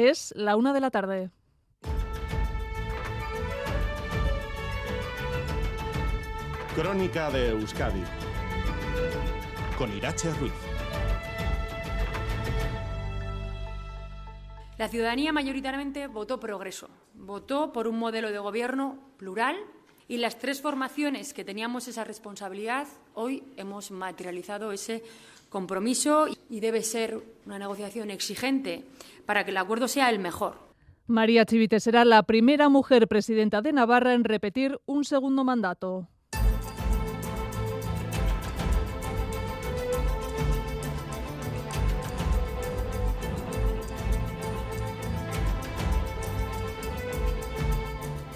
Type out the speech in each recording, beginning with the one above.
Es la una de la tarde. Crónica de Euskadi con Irache Ruiz. La ciudadanía mayoritariamente votó progreso, votó por un modelo de gobierno plural y las tres formaciones que teníamos esa responsabilidad hoy hemos materializado ese compromiso y debe ser una negociación exigente para que el acuerdo sea el mejor. María Chivite será la primera mujer presidenta de Navarra en repetir un segundo mandato.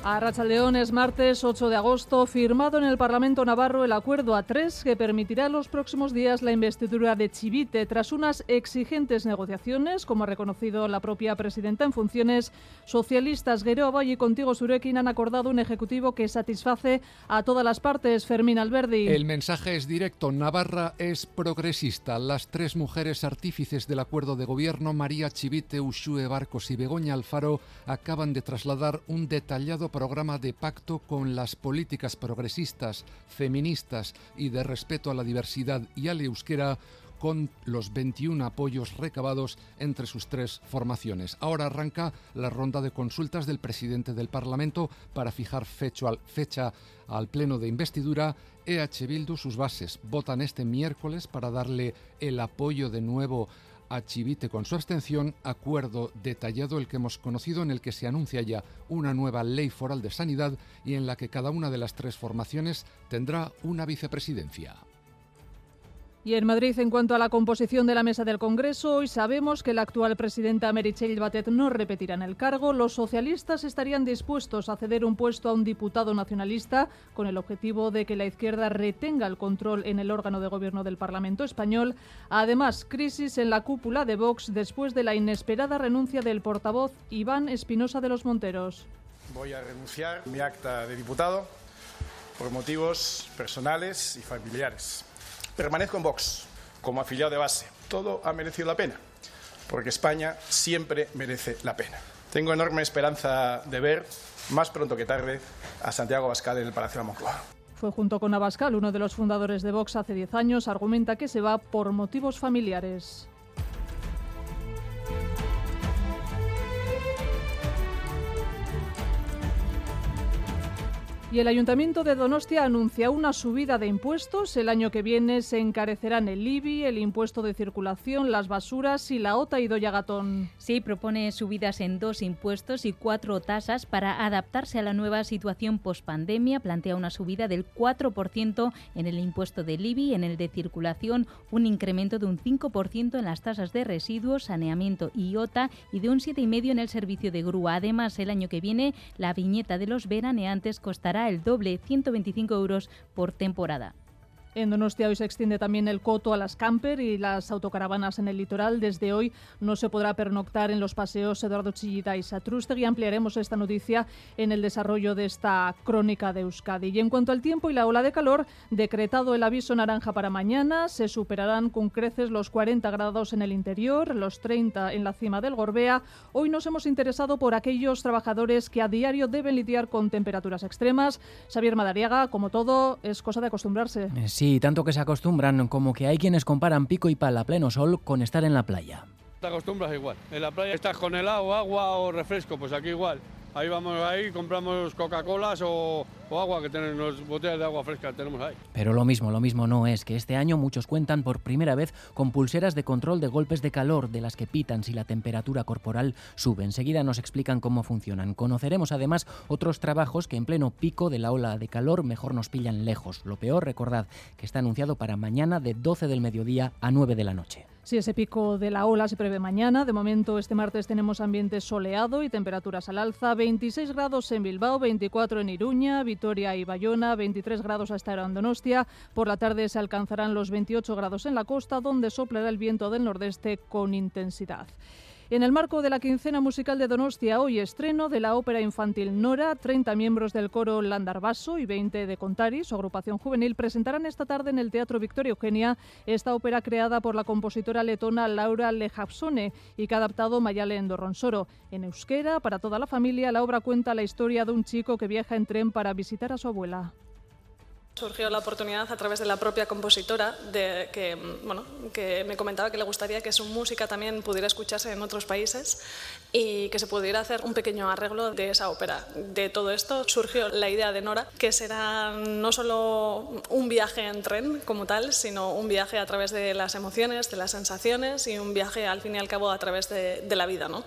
A León es martes 8 de agosto, firmado en el Parlamento Navarro el acuerdo a tres que permitirá los próximos días la investidura de Chivite tras unas exigentes negociaciones, como ha reconocido la propia presidenta en funciones. Socialistas Valle y Contigo Surekin han acordado un ejecutivo que satisface a todas las partes. Fermín Alberdi. El mensaje es directo. Navarra es progresista. Las tres mujeres artífices del acuerdo de gobierno, María Chivite, Ushue Barcos y Begoña Alfaro, acaban de trasladar un detallado programa de pacto con las políticas progresistas, feministas y de respeto a la diversidad y al euskera con los 21 apoyos recabados entre sus tres formaciones. Ahora arranca la ronda de consultas del presidente del Parlamento para fijar fecha al, fecha al pleno de investidura. EH Bildu, sus bases, votan este miércoles para darle el apoyo de nuevo a Chivite con su abstención, acuerdo detallado el que hemos conocido en el que se anuncia ya una nueva ley foral de sanidad y en la que cada una de las tres formaciones tendrá una vicepresidencia. Y en Madrid, en cuanto a la composición de la mesa del Congreso, hoy sabemos que la actual presidenta Meritxell Batet no repetirá en el cargo. Los socialistas estarían dispuestos a ceder un puesto a un diputado nacionalista con el objetivo de que la izquierda retenga el control en el órgano de gobierno del Parlamento español. Además, crisis en la cúpula de Vox después de la inesperada renuncia del portavoz Iván Espinosa de los Monteros. Voy a renunciar mi acta de diputado por motivos personales y familiares. Permanezco en Vox como afiliado de base. Todo ha merecido la pena, porque España siempre merece la pena. Tengo enorme esperanza de ver, más pronto que tarde, a Santiago Abascal en el Palacio de Moncloa. Fue junto con Abascal, uno de los fundadores de Vox hace 10 años, argumenta que se va por motivos familiares. Y el Ayuntamiento de Donostia anuncia una subida de impuestos. El año que viene se encarecerán el IBI, el impuesto de circulación, las basuras y la OTA y Doyagatón. Sí, propone subidas en dos impuestos y cuatro tasas para adaptarse a la nueva situación pospandemia. Plantea una subida del 4% en el impuesto del IBI, en el de circulación, un incremento de un 5% en las tasas de residuos, saneamiento y OTA y de un 7,5% en el servicio de grúa. Además, el año que viene la viñeta de los veraneantes costará el doble, 125 euros por temporada. En Donostia hoy se extiende también el coto a las camper y las autocaravanas en el litoral. Desde hoy no se podrá pernoctar en los paseos Eduardo Chillita y Satrústegui. Ampliaremos esta noticia en el desarrollo de esta crónica de Euskadi. Y en cuanto al tiempo y la ola de calor, decretado el aviso naranja para mañana, se superarán con creces los 40 grados en el interior, los 30 en la cima del Gorbea. Hoy nos hemos interesado por aquellos trabajadores que a diario deben lidiar con temperaturas extremas. Xavier Madariaga, como todo, es cosa de acostumbrarse. Eh, Sí, tanto que se acostumbran como que hay quienes comparan pico y pala pleno sol con estar en la playa. Te acostumbras igual. En la playa estás con helado, agua o refresco, pues aquí igual. Ahí vamos ahí, compramos Coca-Colas o, agua, que tenemos botellas de agua fresca tenemos ahí. Pero lo mismo, lo mismo no es que este año muchos cuentan por primera vez con pulseras de control de golpes de calor, de las que pitan si la temperatura corporal sube. Enseguida nos explican cómo funcionan. Conoceremos además otros trabajos que en pleno pico de la ola de calor mejor nos pillan lejos. Lo peor, recordad, que está anunciado para mañana de 12 del mediodía a 9 de la noche. Sí, ese pico de la ola se prevé mañana. De momento, este martes tenemos ambiente soleado y temperaturas al alza. 26 grados en Bilbao, 24 en Iruña, Vitoria y Bayona, 23 grados hasta en Donostia. Por la tarde se alcanzarán los 28 grados en la costa, donde soplará el viento del nordeste con intensidad. En el marco de la quincena musical de Donostia, hoy estreno de la ópera infantil Nora, 30 miembros del coro Landarbaso y 20 de Contari, su agrupación juvenil, presentarán esta tarde en el Teatro Victoria Eugenia esta ópera creada por la compositora letona Laura Lejapsone y que ha adaptado Mayalen Dorronsoro. En euskera, para toda la familia, la obra cuenta la historia de un chico que viaja en tren para visitar a su abuela. Surgió la oportunidad a través de la propia compositora de que, bueno, que me comentaba que le gustaría que su música también pudiera escucharse en otros países y que se pudiera hacer un pequeño arreglo de esa ópera. De todo esto surgió la idea de Nora, que será no solo un viaje en tren como tal, sino un viaje a través de las emociones, de las sensaciones y un viaje al fin y al cabo a través de, de la vida. ¿no?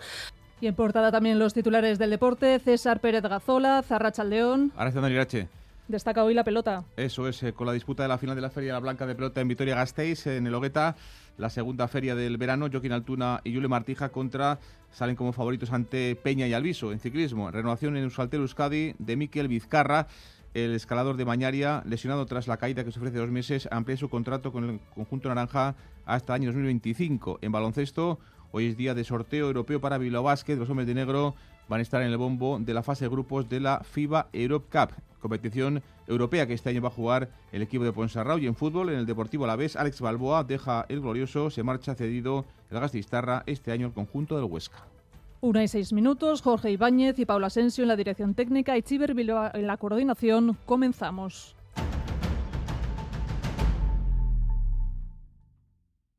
Y en portada también los titulares del deporte, César Pérez Gazola, Zarracha León. Irache. Destaca hoy la pelota. Eso es, eh, con la disputa de la final de la Feria La Blanca de Pelota en Vitoria-Gasteiz, en el Hogueta, la segunda feria del verano, Joaquín Altuna y Yule Martija contra salen como favoritos ante Peña y Alviso en ciclismo. Renovación en Usaltel Euskadi de Miquel Vizcarra. El escalador de Mañaria, lesionado tras la caída que se ofrece dos meses, amplía su contrato con el conjunto naranja hasta el año 2025. En baloncesto, hoy es día de sorteo europeo para Bilbao Basket. Los hombres de negro van a estar en el bombo de la fase de grupos de la FIBA Europe Cup, competición europea que este año va a jugar el equipo de Ponsarrao y en fútbol, en el Deportivo Alavés, Alex Balboa deja el glorioso, se marcha cedido el Gastistarra este año al conjunto del Huesca. Una y seis minutos, Jorge Ibáñez y Paula Asensio en la dirección técnica y Chiver en la coordinación. Comenzamos.